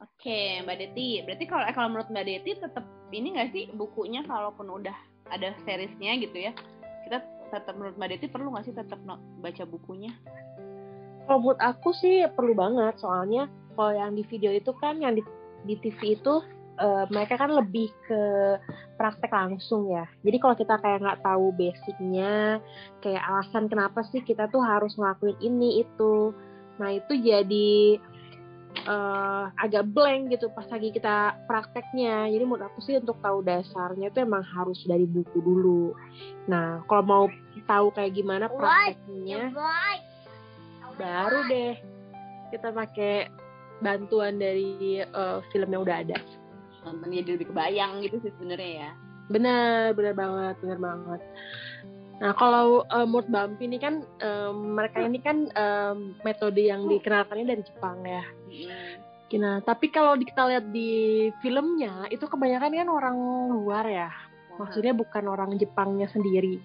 Oke, Mbak Deti. Berarti kalau eh, kalau menurut Mbak Deti tetap ini nggak sih bukunya kalaupun udah ada seriesnya gitu ya, kita tetap menurut Mbak Deti perlu nggak sih tetap no, baca bukunya? Kalau menurut aku sih perlu banget, soalnya kalau yang di video itu kan yang di, di TV itu uh, mereka kan lebih ke praktek langsung ya. Jadi kalau kita kayak nggak tahu basicnya, kayak alasan kenapa sih kita tuh harus ngelakuin ini itu, nah itu jadi uh, agak blank gitu pas lagi kita prakteknya. Jadi menurut aku sih untuk tahu dasarnya itu emang harus dari buku dulu. Nah kalau mau tahu kayak gimana prakteknya, baru deh kita pakai bantuan dari uh, film yang udah ada. Nonton jadi lebih kebayang gitu sih sebenarnya ya. Benar, benar banget, benar banget. Nah, kalau uh, menurut Bampi ini kan um, mereka ini kan um, metode yang dikenalkannya dari Jepang ya. Nah, tapi kalau kita lihat di filmnya itu kebanyakan kan orang luar ya. Maksudnya bukan orang Jepangnya sendiri.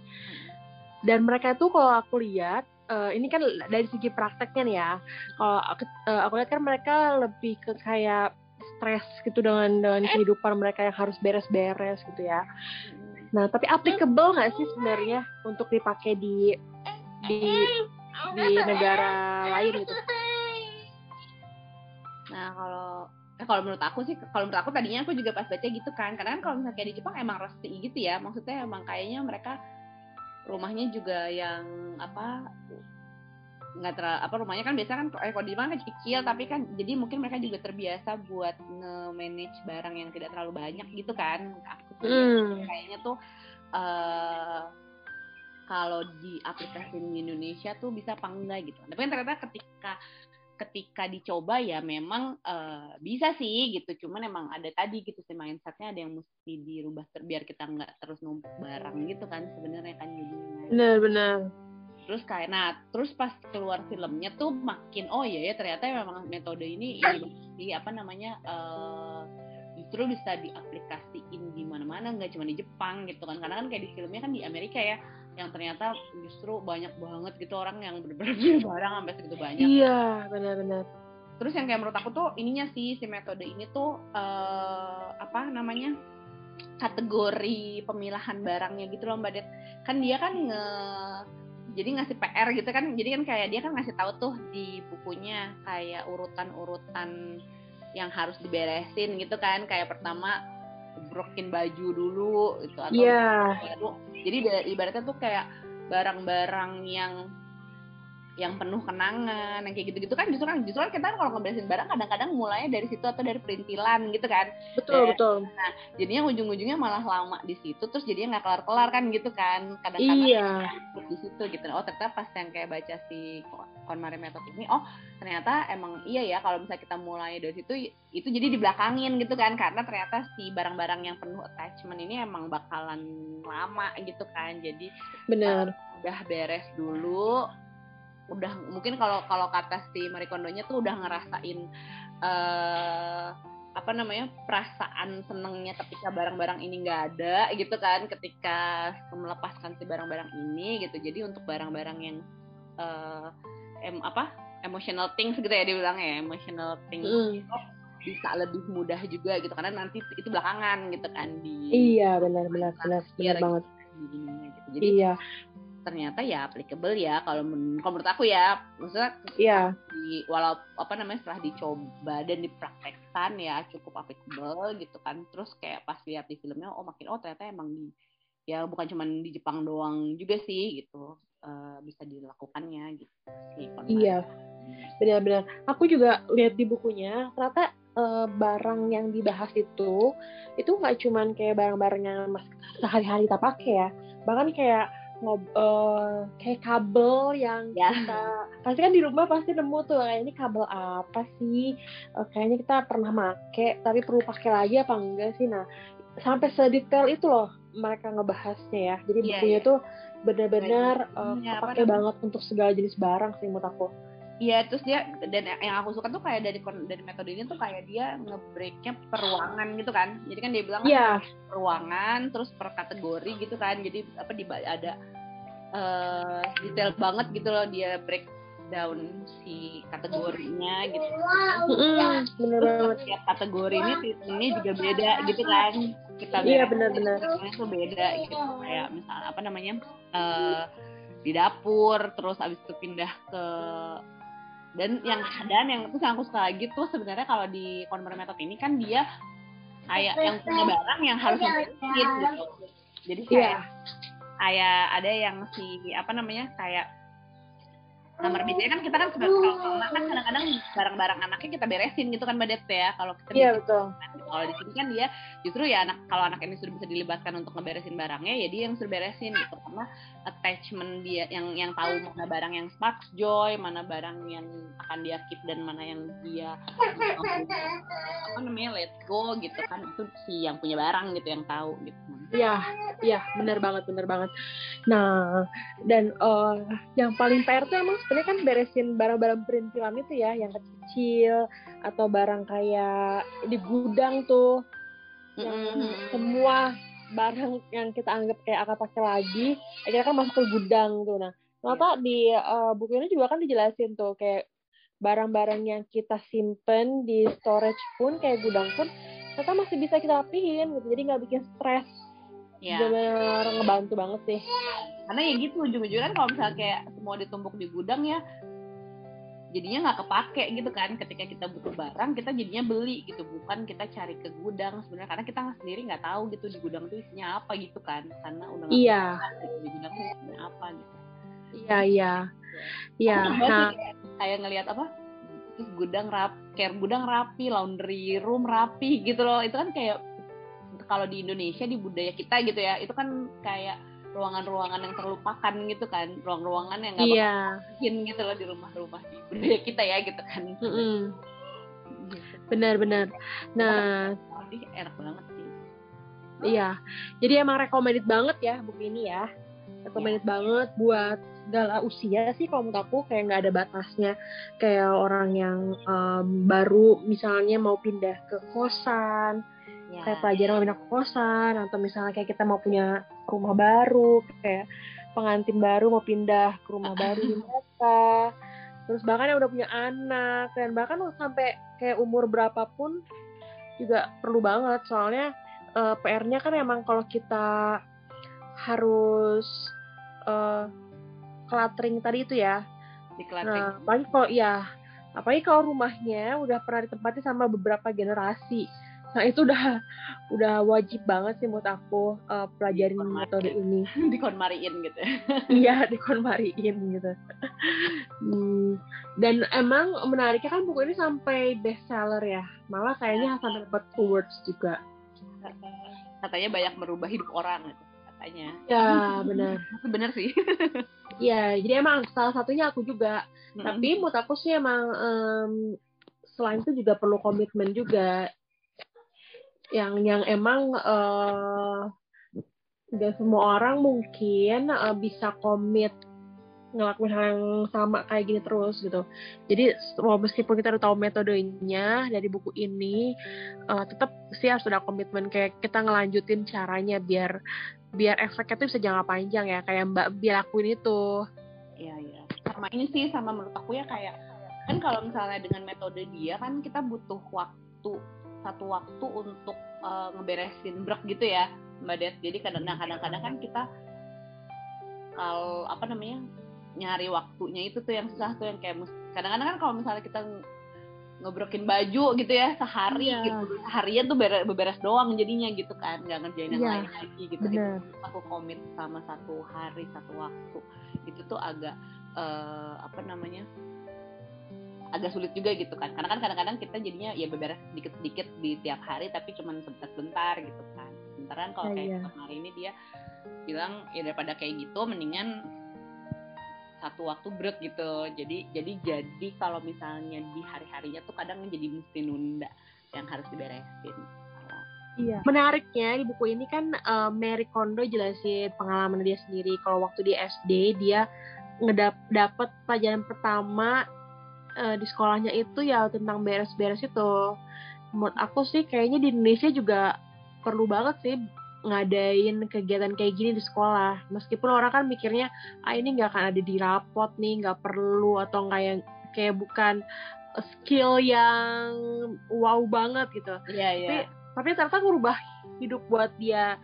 Dan mereka itu kalau aku lihat uh, ini kan dari segi prakteknya nih ya. Kalau aku, uh, aku lihat kan mereka lebih ke kayak stres gitu dengan dengan kehidupan mereka yang harus beres-beres gitu ya. Nah, tapi applicable nggak sih sebenarnya untuk dipakai di di di negara lain gitu? Nah, kalau eh, kalau menurut aku sih, kalau menurut aku tadinya aku juga pas baca gitu kan, karena kan kalau misalnya kayak di Jepang emang resti gitu ya, maksudnya emang kayaknya mereka rumahnya juga yang apa nggak terlalu apa rumahnya kan biasa kan eh, kalau di Jepang kan kecil tapi kan jadi mungkin mereka juga terbiasa buat nge-manage barang yang tidak terlalu banyak gitu kan. Aku mm. kayaknya tuh uh, kalau di aplikasi di Indonesia tuh bisa apa enggak gitu. Tapi kan ternyata ketika ketika dicoba ya memang uh, bisa sih gitu. Cuman emang ada tadi gitu sih mindsetnya ada yang mesti dirubah ter biar kita nggak terus numpuk barang gitu kan sebenarnya kan jadi benar-benar terus kayak nah terus pas keluar filmnya tuh makin oh iya ya ternyata memang metode ini ini apa namanya uh, justru bisa diaplikasiin di mana-mana nggak cuma di Jepang gitu kan. Karena kan kayak di filmnya kan di Amerika ya yang ternyata justru banyak banget gitu orang yang bener-bener beli barang sampai segitu banyak iya benar-benar. Terus yang kayak menurut aku tuh ininya sih si metode ini tuh uh, apa namanya kategori pemilahan barangnya gitu loh mbak Det kan dia kan nge jadi ngasih PR gitu kan. Jadi kan kayak dia kan ngasih tahu tuh di bukunya kayak urutan-urutan yang harus diberesin gitu kan. Kayak pertama brokin baju dulu gitu atau yeah. jadi ibaratnya tuh kayak barang-barang yang yang penuh kenangan yang kayak gitu-gitu kan justru kan justru kan kita kalau ngeberesin barang kadang-kadang mulainya dari situ atau dari perintilan gitu kan. Betul Dan, betul. nah jadinya ujung-ujungnya malah lama di situ terus jadinya nggak kelar-kelar kan gitu kan kadang-kadang iya. di situ gitu. Oh ternyata pas yang kayak baca si KonMari method ini oh ternyata emang iya ya kalau misalnya kita mulai dari situ itu jadi dibelakangin gitu kan karena ternyata si barang-barang yang penuh attachment ini emang bakalan lama gitu kan. Jadi benar uh, udah beres dulu udah mungkin kalau kalau kata si Marie Kondonya tuh udah ngerasain uh, apa namanya perasaan senengnya ketika barang-barang ini nggak ada gitu kan ketika melepaskan si barang-barang ini gitu jadi untuk barang-barang yang uh, em apa emotional things gitu ya dibilang ya emotional things mm. bisa lebih mudah juga gitu karena nanti itu belakangan gitu kan di iya benar benar benar benar banget gitu. jadi iya ternyata ya applicable ya kalau men kalau menurut aku ya. Maksudnya iya. di, walau apa namanya setelah dicoba dan dipraktekkan ya cukup applicable gitu kan. Terus kayak pas lihat di filmnya oh makin oh ternyata emang di ya bukan cuma di Jepang doang juga sih gitu uh, bisa dilakukannya gitu sih iya. benar-benar. Aku juga lihat di bukunya ternyata uh, barang yang dibahas itu itu nggak cuman kayak barang-barang yang sehari-hari kita pakai ya. Bahkan kayak ngob uh, kayak kabel yang ya. kita pasti kan di rumah pasti nemu tuh kayak ini kabel apa sih? Uh, kayaknya kita pernah make tapi perlu pakai lagi apa enggak sih? Nah sampai sedetail itu loh mereka ngebahasnya ya. Jadi yeah, bukunya yeah. tuh benar-benar uh, ya, banget untuk segala jenis barang sih menurut aku Iya, terus dia dan yang aku suka tuh kayak dari dari metode ini tuh kayak dia ngebreaknya per ruangan gitu kan. Jadi kan dia bilang yeah. per ruangan, terus per kategori gitu kan. Jadi apa di ada uh, detail banget gitu loh dia break breakdown si kategorinya gitu. Mm, bener banget. Setiap kategori ini treatmentnya juga beda gitu kan. Kita Iya, benar-benar. itu beda gitu. Kayak misalnya apa namanya eh, di dapur, terus abis itu pindah ke dan yang dan yang terus yang aku suka lagi tuh sebenarnya kalau di consumer method ini kan dia kayak yang punya barang yang harus memberesin gitu. Jadi Iya. kayak kayak ada yang si apa namanya kayak kamar biasanya kan kita kan kalau kamar kan kadang-kadang barang-barang anaknya kita beresin gitu kan badet ya. Kalau kita Iya, betul. kalau di sini kan dia justru ya anak kalau anak ini sudah bisa dilibatkan untuk ngeberesin barangnya ya dia yang suruh beresin gitu. Karena attachment dia yang yang tahu mana barang yang sparks joy mana barang yang akan dia keep dan mana yang dia apa namanya let go gitu kan. Itu si yang punya barang gitu yang tahu gitu Iya, iya, benar banget, benar banget. Nah, dan eh, yang paling PR tuh emang sebenarnya kan beresin barang-barang perintilan itu ya, yang kecil atau barang kayak di gudang tuh, yang Mm-mm. semua barang yang kita anggap kayak akan pakai lagi, akhirnya kan masuk ke gudang tuh. Nah, ternyata di eh, buku ini juga kan dijelasin tuh kayak barang-barang yang kita simpen di storage pun kayak gudang pun ternyata masih bisa kita rapihin gitu. Jadi nggak bikin stres ya bener ngebantu banget sih. Karena ya gitu ujung-ujungnya kan kalau misalnya kayak semua ditumpuk di gudang ya jadinya nggak kepake gitu kan. Ketika kita butuh barang kita jadinya beli gitu. Bukan kita cari ke gudang sebenarnya. Karena kita sendiri nggak tahu gitu di gudang tuh isinya apa gitu kan. Karena udah nggak iya. tahu di gudang tuh isinya apa gitu. Iya iya. Iya nah kayak ngelihat apa terus gudang rap kayak gudang rapi laundry room rapi gitu loh. Itu kan kayak kalau di Indonesia di budaya kita gitu ya itu kan kayak ruangan-ruangan yang terlupakan gitu kan ruang-ruangan yang nggak iya. mungkin gitu loh di rumah-rumah di budaya kita ya gitu kan. Mm-mm. Gitu. benar-benar nah. Enak banget sih. Iya. Jadi emang recommended banget ya buku ini ya. Recommended banget buat segala usia sih kalau menurut aku kayak nggak ada batasnya. Kayak orang yang em, baru misalnya mau pindah ke kosan ya. kayak pelajaran mau pindah ke kosan atau misalnya kayak kita mau punya rumah baru kayak pengantin baru mau pindah ke rumah baru di mereka. Terus bahkan yang udah punya anak dan bahkan sampai kayak umur berapapun juga perlu banget. Soalnya eh, PR-nya kan emang kalau kita harus eh, cluttering tadi itu ya. Di Klaten Nah, apalagi kalau ya, apalagi kalau rumahnya udah pernah ditempati sama beberapa generasi. Nah, itu udah udah wajib banget sih menurut aku eh, pelajarin Hormat metode ya. ini. di konmariin gitu Iya, dikonmariin gitu. Hmm, dan emang menariknya kan buku ini sampai bestseller ya. Malah kayaknya sampai dapat awards juga. katanya banyak merubah hidup orang gitu, katanya Ya, benar. itu bener sih Iya, jadi emang salah satunya aku juga. Tapi menurut aku sih emang em, selain itu juga perlu komitmen juga. Yang yang emang nggak semua orang mungkin eh, bisa komit ngelakuin hal yang sama kayak gini terus gitu. Jadi meskipun kita udah tahu metodenya dari buku ini, eh, tetap sih harus ada komitmen kayak kita ngelanjutin caranya biar biar efeknya tuh bisa jangka panjang ya kayak Mbak Bi lakuin itu. Iya iya. Sama ini sih sama menurut aku ya kayak kan kalau misalnya dengan metode dia kan kita butuh waktu satu waktu untuk eh, ngeberesin brek gitu ya Mbak Des. Jadi nah, kadang-kadang kan kita kalau apa namanya nyari waktunya itu tuh yang susah tuh yang kayak mus- kadang-kadang kan kalau misalnya kita nge- ngebrokin baju gitu ya sehari Iya. gitu seharian tuh beres, beberes doang jadinya gitu kan nggak ngerjain yang Iya, lain lagi gitu bener. Itu aku komit sama satu hari satu waktu itu tuh agak eh, apa namanya agak sulit juga gitu kan karena kan kadang-kadang kita jadinya ya beberes sedikit-sedikit di tiap hari tapi cuman sebentar-sebentar gitu kan sementara kalau Iya, kayak iya. kemarin ini dia bilang ya daripada kayak gitu mendingan satu waktu break gitu jadi jadi jadi kalau misalnya di hari harinya tuh kadang jadi mesti nunda yang harus diberesin Iya. Menariknya di buku ini kan eh, Mary Kondo jelasin pengalaman dia sendiri. Kalau waktu di SD dia ngedap dapet pelajaran pertama eh, di sekolahnya itu ya tentang beres-beres itu. Menurut aku sih kayaknya di Indonesia juga perlu banget sih ngadain kegiatan kayak gini di sekolah. Meskipun orang kan mikirnya ah ini nggak akan ada di rapot nih nggak perlu atau nggak yang kayak bukan skill yang wow banget gitu. Iya iya. Tapi tapi ternyata ngubah hidup buat dia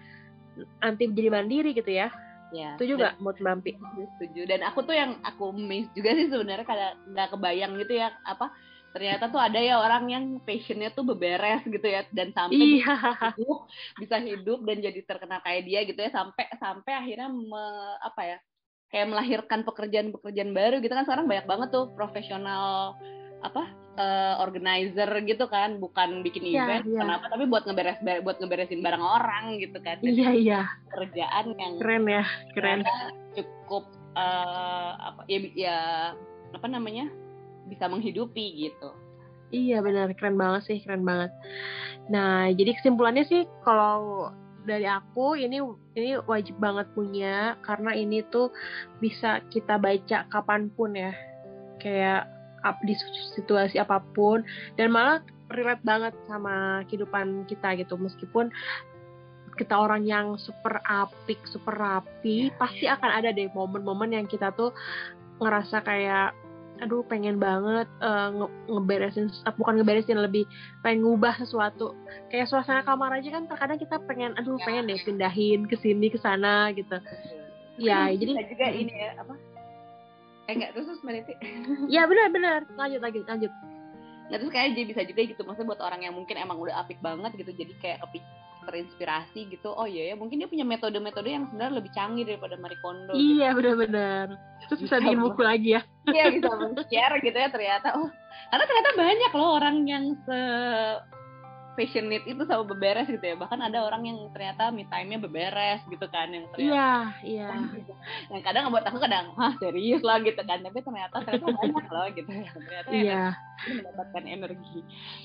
nanti menjadi mandiri gitu ya ya itu juga mood mampi setuju. Dan aku tuh yang aku miss juga sih sebenarnya kada nggak kebayang gitu ya apa ternyata tuh ada ya orang yang passionnya tuh beberes gitu ya dan sampai iya. bisa hidup bisa hidup dan jadi terkenal kayak dia gitu ya sampai sampai akhirnya me, apa ya kayak melahirkan pekerjaan-pekerjaan baru gitu kan. Sekarang banyak banget tuh profesional apa uh, organizer gitu kan bukan bikin Iya, event iya. kenapa tapi buat ngeberes buat ngeberesin barang orang gitu kan. Dan iya iya. kerjaan yang keren ya keren. cukup eh, apa ya ya apa namanya bisa menghidupi gitu. Iya benar, keren banget sih, keren banget. Nah, jadi kesimpulannya sih kalau dari aku ini ini wajib banget punya karena ini tuh bisa kita baca kapan pun ya, kayak di situasi apa pun dan malah relate banget sama kehidupan kita gitu. Meskipun kita orang yang super apik, super rapi, pasti akan ada deh momen-momen yang kita tuh ngerasa kayak aduh pengen banget eh, nge- ngeberesin eh, bukan ngeberesin lebih pengen ngubah sesuatu. Kayak suasana kamar aja kan terkadang kita pengen aduh Ya. pengen deh pindahin ke sini ke sana gitu. Ya Tapi jadi juga ini ya apa eh enggak terus terus ya benar-benar lanjut lanjut lanjut. Nggak terus kayak jadi bisa juga gitu. Maksudnya buat orang yang mungkin emang udah apik banget gitu jadi kayak kepi terinspirasi gitu. Oh iya ya. Mungkin dia punya metode-metode yang sebenarnya lebih canggih daripada Marie Kondo gitu. iya benar-benar. Terus bisa Bisa bikin buku lagi ya. Iya bisa men-share gitu ya ternyata. Oh karena ternyata banyak loh orang yang se passionate itu sama beberes gitu ya. Bahkan ada orang yang ternyata me time-nya beberes gitu kan yang ternyata iya iya. Yang kadang buat aku kadang wah serius lah gitu kan. Tapi ternyata ternyata banyak loh gitu. Ternyata yang iya mendapatkan energi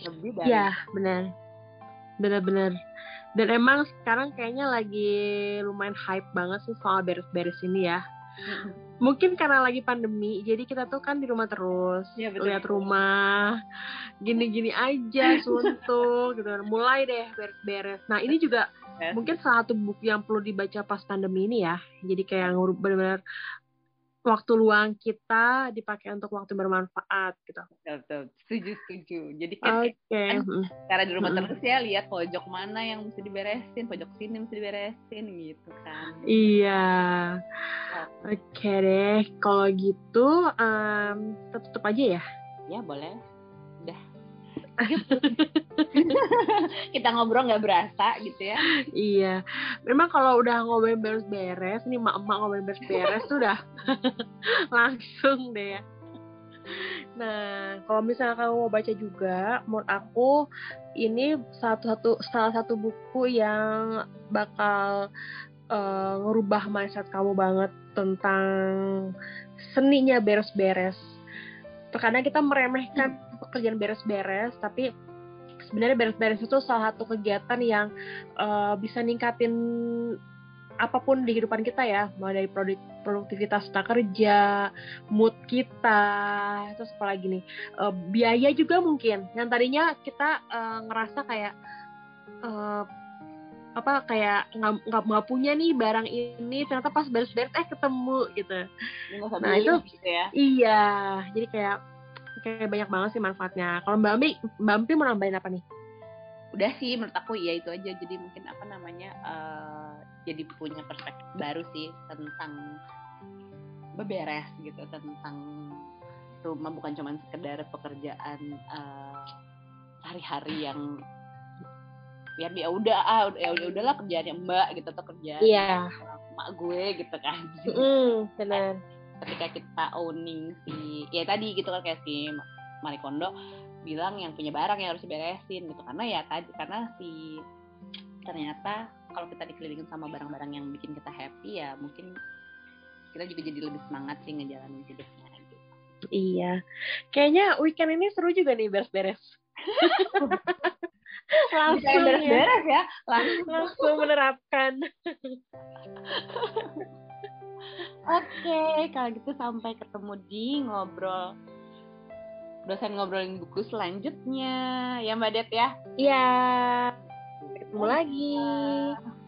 lebih dari iya benar. Benar-benar. Dan emang sekarang kayaknya lagi lumayan hype banget sih soal beres-beres ini ya mungkin karena lagi pandemi jadi kita tuh kan di rumah terus Iya, betul. lihat rumah gini-gini aja suntuk gitu mulai deh beres-beres nah ini juga Yes. mungkin salah satu buku yang perlu dibaca pas pandemi ini ya jadi kayak benar-benar waktu luang kita dipakai untuk waktu bermanfaat gitu Betul, betul. setuju setuju jadi kan oke kan mm. cara di rumah Mm-mm. terus ya lihat pojok mana yang mesti diberesin pojok sini mesti diberesin gitu kan Iya. Oke deh, kalau gitu kita tutup aja ya. ya boleh kita ngobrol nggak berasa gitu ya Iya. Memang kalau udah ngobrolin beres-beres, nih mak-mak ngobrolin beres-beres tuh udah langsung deh ya. Nah, kalau misalnya kamu mau baca juga, menurut aku ini satu-satu salah satu buku yang bakal eh, ngerubah mindset kamu banget tentang seninya beres-beres. Terkadang kita meremehkan pekerjaan beres-beres, tapi sebenarnya beres-beres itu salah satu kegiatan yang eh, bisa ningkatin apa pun di kehidupan kita ya, mulai dari produk- produktivitas kita kerja, mood kita, terus apa lagi nih, Eh, biaya juga mungkin. Yang tadinya kita eh, ngerasa kayak eh, apa kayak nggak nggak punya nih barang ini, ternyata pas beres-beres eh ketemu gitu. Nah, itu- gitu ya Iya, jadi kayak kayak banyak banget sih manfaatnya. Kalau Mbak Ambi, Mbak Ambi mau nambahin apa nih? udah sih menurut aku ya itu aja jadi mungkin apa namanya eh, jadi punya perspektif baru sih tentang beberes gitu tentang rumah bukan cuma sekedar pekerjaan eh, hari-hari yang ya ya udah ah udah- ya udah udahlah kerjaannya mbak gitu atau kerjaan Iya. mak gue gitu kan Mm, benar. Ketika kita owning si ya tadi gitu kan kayak si Marie Kondo bilang yang punya barang yang harus diberesin gitu karena ya tadi karena si ternyata kalau kita dikelilingin sama barang-barang yang bikin kita happy ya mungkin kita juga jadi lebih semangat sih ngejalanin hidupnya gitu. Iya. Kayaknya weekend ini seru juga nih beres-beres. langsung ya, beres-beres ya langsung langsung menerapkan. oke kalau gitu sampai ketemu di ngobrol dosen ngobrolin buku selanjutnya ya mbak Det ya Iya. Ketemu lagi. Dadah.